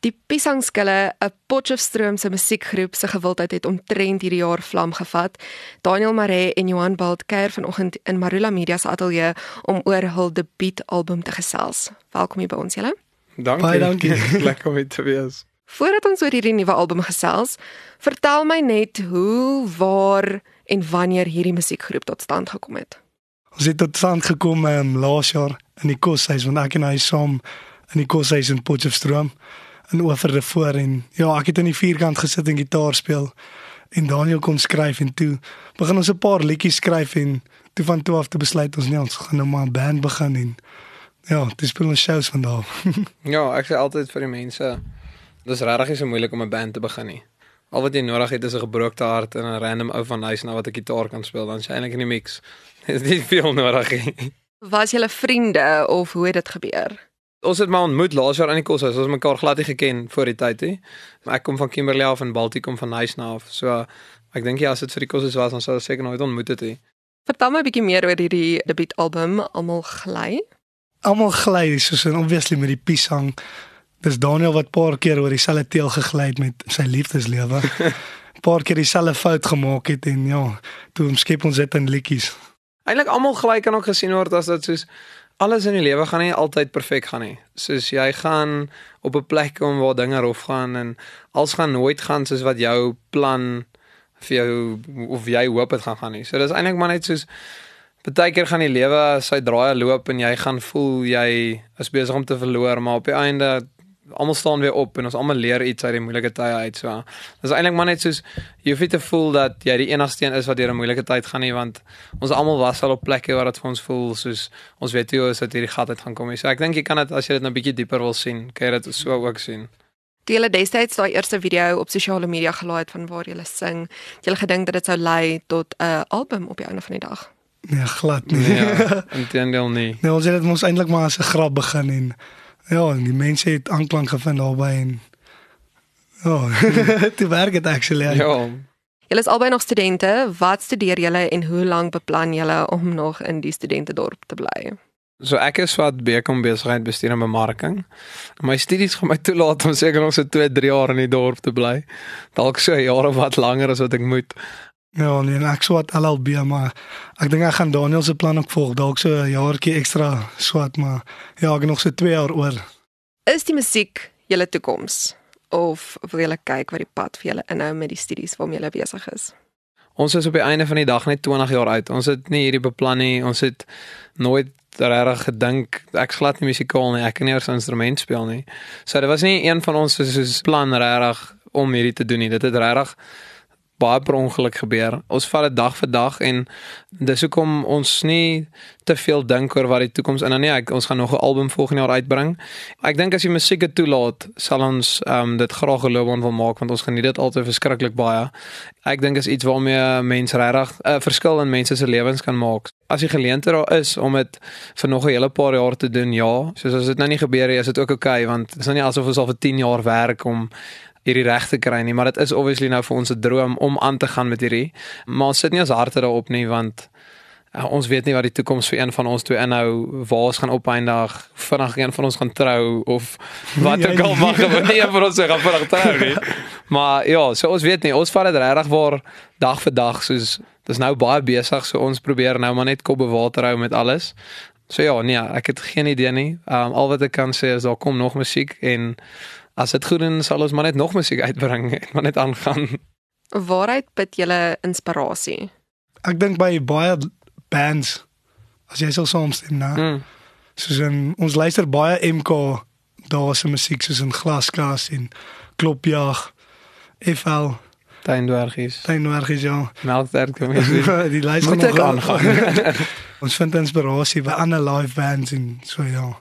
Die Piesangskille, 'n Potchefstroom se musiekgroep se gewildheid het omtrent hierdie jaar vlam gevat. Daniel Maree en Johan Bald kuier vanoggend in Marula Media se ateljee om oor hul debuutalbum te gesels. Welkom hier by ons julle. Dankie. Baie dankie. Lekker om hier te wees. Voordat ons oor hierdie nuwe album gesels, vertel my net hoe, waar en wanneer hierdie musiekgroep tot stand gekom het. Ons het tot stand gekom um, laas jaar in die koshuis want ek en hy saam in die koshuis in Potchefstroom in oor voor en ja, ek het in die vierkant gesit en gitaar speel en Daniel kon skryf en toe begin ons 'n paar liedjies skryf en toe van toe af te besluit ons nee, ons gaan nou maar 'n band begin en ja, dis speel ons shows van daar. Ja, ek sê altyd vir die mense, dis regtig nie so moeilik om 'n band te begin nie. Al wat jy nodig het is 'n gebroke hart en 'n random ou van huis na wat 'n gitaar kan speel, dan is jy eintlik in die mix. Dis nie veel nodig nie. Was julle vriende of hoe het dit gebeur? Ons het maar ontmoet laas jaar in die koshuis. Ons het mekaar glad nie geken voor die tyd nie. Maar ek kom van Kimberley af en Baltie kom van Huisna af. So ek dink ja, as dit vir die koshuis was, dan sou ons seker nooit ontmoet het nie. Vertel my 'n bietjie meer oor hierdie debuutalbum Almal gly. Almal gly soos en obviously met die piesang. Dis Daniel wat paar keer oor dieselfde teel gegly het met sy liefdeslewe. paar keer dieselfde fout gemaak het en ja, toe skep ons dit in liedjies. Eintlik almal gelyk kan ook gesien word as dit soos alles in die lewe gaan nie altyd perfek gaan nie. Soos jy gaan op 'n plek kom waar dinge rof gaan en alles gaan nooit gaan soos wat jou plan vir jou of jy hoop dit gaan gaan nie. So dis eintlik maar net soos baie keer gaan die lewe sy draaie loop en jy gaan voel jy is besig om te verloor, maar op die einde almal staan weer op en ons almal leer iets uit die moeilike tye uit. So dis eintlik maar net soos jy hoef nie te voel dat jy die enigste een is wat deur 'n moeilike tyd gaan nie want ons almal was al op plekke waar dit vir ons voel soos ons weet hoe is dit hierdie gat uit gaan kom. So ek dink jy kan dit as jy dit nou bietjie dieper wil sien, kan jy dit so ook sien. Toe julle destyds daai eerste video op sosiale media gelaai het van waar julle sing, het julle gedink dat dit sou lei tot 'n album op die einde van die dag? Nee, glad nie. Ja, intendeel nie. Nee, ons het dit mos eintlik maar as 'n grap begin en ja, en die mense het aanklank gevind daarbey en ja, dit werk dit actually. Ja. Ja. Julle is albei nog studente. Wat studeer julle en hoe lank beplan julle om nog in die studentedorp te bly? So ek is wat bekom besigheid bestuur en bemarking. My studies gaan my toelaat om seker nog so 2, 3 jaar in die dorp te bly. Dalk so 'n jaar of wat langer as wat ek moet. Ja, nee, en ek swat LLB maar ek dink ek gaan Daniel se plan ook volg, dalk so 'n jaartjie ekstra swat, maar ja, ek nog so 2 jaar oor. Is die musiek julle toekoms of wil julle kyk wat die pad vir julle inhou met die studies waarmee julle besig is? Ons is op die einde van die dag net 20 jaar oud. Ons het nie hierdie beplan nie. Ons het nooit regtig gedink ek glad nie musikaal nie. Ek kan nie eers 'n instrument speel nie. So dit was nie een van ons soos plan regtig om hierdie te doen nie. Dit het regtig baie per ongeluk gebeur. Ons vat dit dag vir dag en dis hoekom ons nie te veel dink oor wat die toekoms in dan nie. Ek, ons gaan nog 'n album volgende jaar uitbring. Ek dink as die musiek dit toelaat, sal ons ehm um, dit graag 'n loopbaan wil maak want ons geniet dit altyd verskriklik baie. Ek dink is iets waarmee mense regtig 'n uh, verskil in mense se lewens kan maak. As die geleentheid daar is om dit vir nog 'n hele paar jaar te doen, ja. Soos as dit nou nie gebeur nie, is dit ook oukei okay, want dit is nou nie asof ons al vir 10 jaar werk om hierdie reg te kry nie, maar dit is obviously nou vir ons 'n droom om aan te gaan met hierdie. Maar ons sit nie ons harte daarop nie want uh, ons weet nie wat die toekoms vir een van ons twee inhou, waar ons gaan opeindig, vinnig een van ons gaan trou of wat ook al mag gebeur. Nie een van ons gaan vinnig trou nie. Maar ja, so ons weet nie, ons vat dit regtig waar dag vir dag soos dis nou baie besig, so ons probeer nou maar net kop be water hou met alles. So ja, nee, ek het geen idee nie. Um, al wat ek kan sê is daar kom nog musiek en as dit goed is sal ons maar net nog musiek uitbring en maar net aangaan. Waaruit put julle inspirasie? Ek dink by baie bands as jy sou saamstem, né? Mm. Soos in, ons luister baie MK daar se musiek soos in Glaskas en Klopjag, FL, Tuindwergies. Tuinwerkies ja. Melktert kom jy. Die luister nog aangaan? ons vind inspirasie by ander live bands en so ja.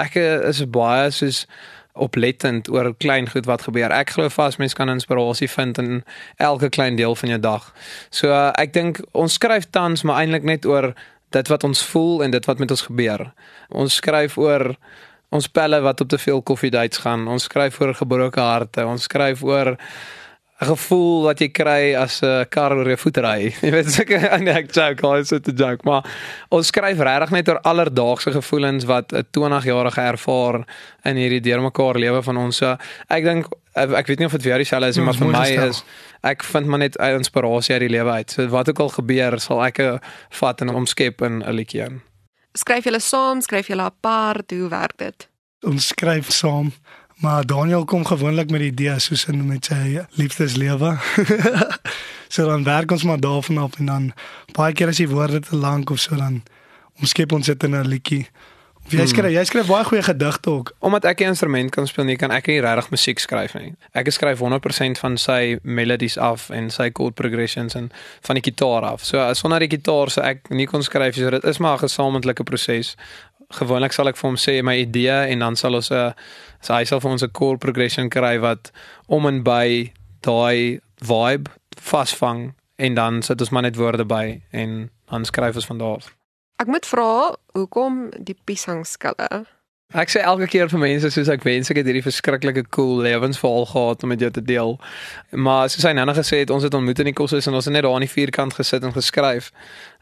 Ek eh, is baie soos oplettend oor klein goed wat gebeur. Ek glo vas mense kan inspirasie vind in elke klein deel van jou dag. So uh, ek dink ons skryf tans maar eintlik net oor dit wat ons voel en dit wat met ons gebeur. Ons skryf oor ons pelle wat op te veel koffiedates gaan. Ons skryf oor gebroke harte. Ons skryf oor gevoel wat jy kry as 'n kar oor jou voete ry. Jy weet seker nee, ek joke, al is dit 'n joke, maar ons skryf regtig net oor alledaagse gevoelens wat 'n 20-jarige ervaar in hierdie deurmekaar lewe van ons. So ek dink ek weet nie of dit vir jou dieselfde is nie, maar vir my is ek vind maar net inspirasie uit die lewe uit. So wat ook al gebeur, sal ek 'n vat en omskep in 'n liedjie in. Skryf julle saam, skryf julle apart, hoe werk dit? Ons skryf saam. Maar Daniel kom gewoonlik met die idee soos in met sy liefdeslewe. so dan werk ons maar daarvan af en dan baie keer as die woorde te lank of so dan omskep ons dit in 'n liedjie. Of jy skryf, jy skryf baie goeie gedigte ook. Omdat ek 'n instrument kan speel, nie kan ek nie regtig musiek skryf nie. Ek skryf 100% van sy melodies af en sy chord progressions en van die gitaar af. So sonder die gitaar sou ek nie kon skryf nie. So dit is maar 'n gesamentlike proses gewoonlik sal ek vir hom sê my idee en dan sal ons 'n so hy sal vir ons 'n core progression kry wat om en by daai vibe vasvang en dan sit ons maar net woorde by en dan skryf ons van daar af. Ek moet vra hoekom die piesangskille? Ek sê elke keer vir mense soos ek wens ek het hierdie verskriklike cool lewensverhaal gehad om met jou te deel. Maar soos hy nou nog gesê het, ons het ontmoet in die kos en ons het net daar aan die vierkant gesit en geskryf.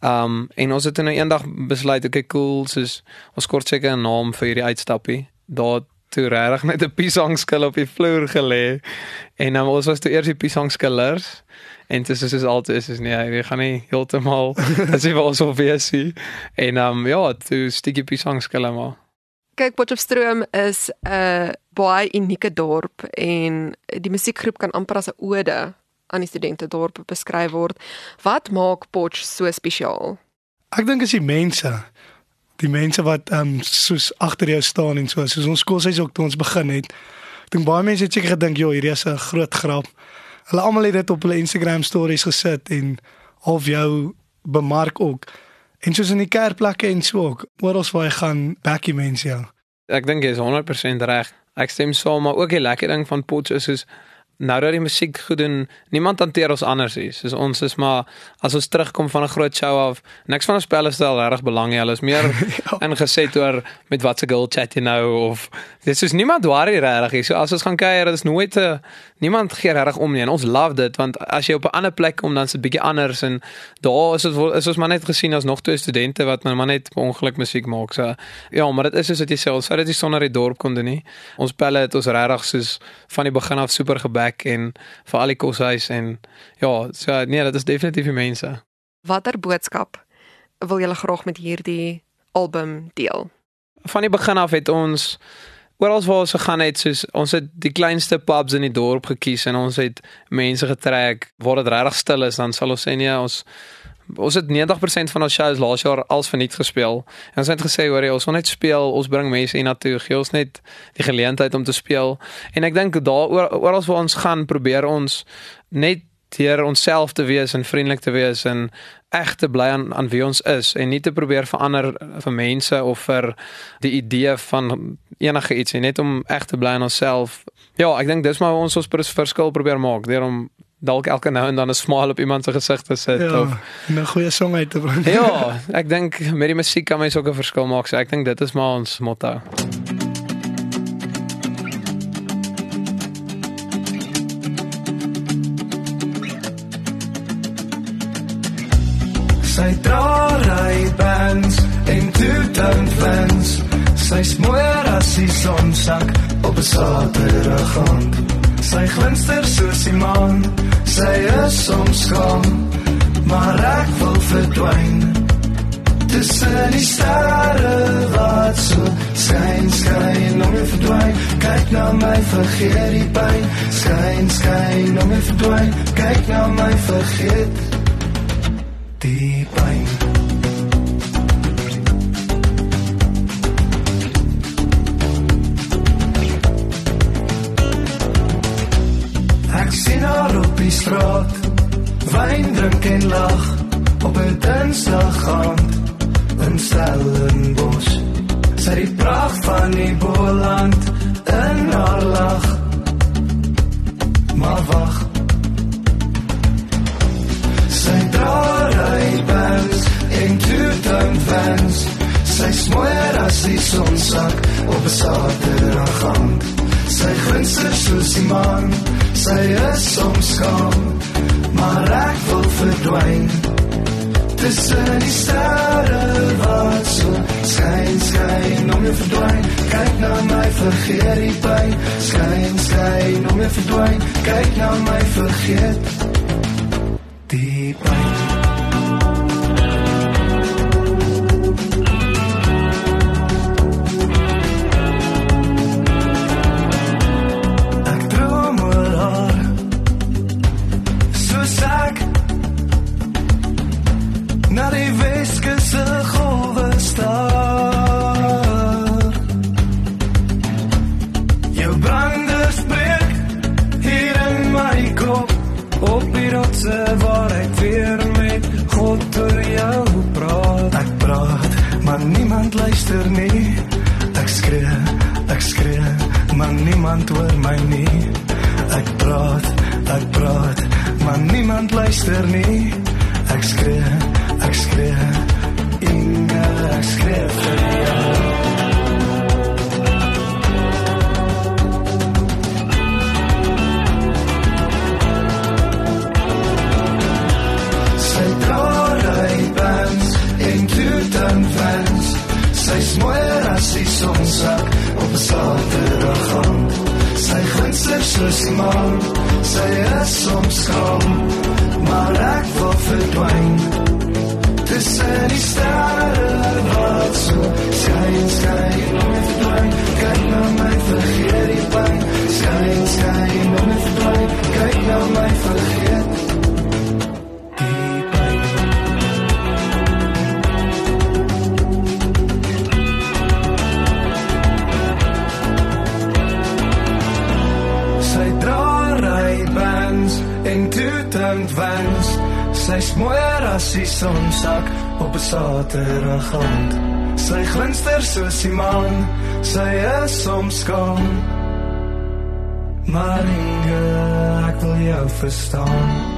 Um en ons het nou eendag besluit okay cool soos ons kort seker 'n naam vir hierdie uitstappie. Daar toe reg net 'n piesangskil op die vloer gelê. En dan um, ons was toe eers die piesangskillers en dit is soos altyd is is nee, jy gaan nie heeltemal as jy was of wees nie. En um ja, toe stukkie piesangskille maar. Kyk, Potchefstroom is 'n baie unieke dorp en die musiekgroep kan amper as 'n ode aan die studente dorp beskryf word. Wat maak Potch so spesiaal? Ek dink is die mense. Die mense wat ehm um, soos agter jou staan en so soos ons hy ook toe ons begin het. Ek dink baie mense het seker gedink, "Jo, hierdie is 'n groot grap." Hulle almal het dit op hulle Instagram stories gesit en of jou bemark ook. En soos in die kerkplekke en so ook, oral waar jy gaan, backie mense jou. Ek dink jy is 100% reg. Ek stem saam, maar ook die lekker ding van Potch is nou dat die musiek goed doen, niemand hanteer ons anders nie. Soos ons is maar as ons terugkom van 'n groot show af, niks van ons spelle stel reg belang nie. Hulle is meer ja. ingeset oor met wat se girl chat jy nou of dis is niemand worry regtig. So as ons gaan kuier, is nooit 'n uh, niemand gee reg om nie. En ons love dit want as jy op 'n ander plek kom dan is dit bietjie anders en daar is dit is ons maar net gesien as nog twee studente wat maar net ongeluk musiek maak. So ja, maar dit is soos wat jy sê, ons sou dit nie sonder die dorp kon doen nie. Ons pelle het ons regtig soos van die begin af super gebeur plek en vir al die koshuis en ja, so nee, dit is definitief die mense. Watter boodskap wil julle graag met hierdie album deel? Van die begin af het ons oral waar ons gegaan het, soos ons het die kleinste pubs in die dorp gekies en ons het mense getrek waar dit regtig stil is, dan sal ons sê nee, ons Ons het 90% van ons shows laas jaar als verniet gespeel. En ons het gesê hoor jy, ons wil net speel, ons bring mense hier na toe, gee ons net die geleentheid om te speel. En ek dink daaroor oral waar ons gaan, probeer ons net deur onsself te wees en vriendelik te wees en reg te bly aan aan wie ons is en nie te probeer verander vir mense of vir die idee van enige iets nie, net om reg te bly aan onsself. Ja, ek dink dis maar ons ons verskil probeer maak deur om dalk elke nou en dan 'n smile op iemand se gesig te sit ja, of 'n goeie song uit te bring. ja, ek dink met die musiek kan mens ook 'n verskil maak. So ek dink dit is maar ons motto. Sy dra ry bands en toe dan fans. Sy's mooier as die sonsak op 'n Saterdag aand. Sy glinster soos die maan. Sy is soms skaam, maar ek wil verdwyn. Tussen die sterre wat so skyn, skyn, om te verdwyn. Kyk na my, vergeet die pyn. Skyn, skyn, om te verdwyn. Kyk na my, vergeet die pyn. Straat. Wyn drink en lag op 'n dinsdag aand in Stellenbosch. Sy die pragt van die Boland in haar lag maar wag sy draai bands in two tone fans sy smoor as die son sak op 'n glinster soos die maan. Sy is soms skaam, maar ek wil verdwyn. Tussen die sterre wat so skyn, skyn om jou verdwyn. Kyk na my, vergeet die pyn. Skyn, skyn om jou verdwyn. Kyk na my, vergeet luister nie. Ek skree, ek skree, maar niemand hoor my nie. Ek praat, ek praat, maar niemand luister nie. Ek skree, ek skree, Inge, ek skree vir jou. En toet en vans. Sy smoor as die sonsak op 'n Saterdag aand. Sy glinster soos die maan. Sy is soms skaam. Maar Inge, ek wil jou verstaan.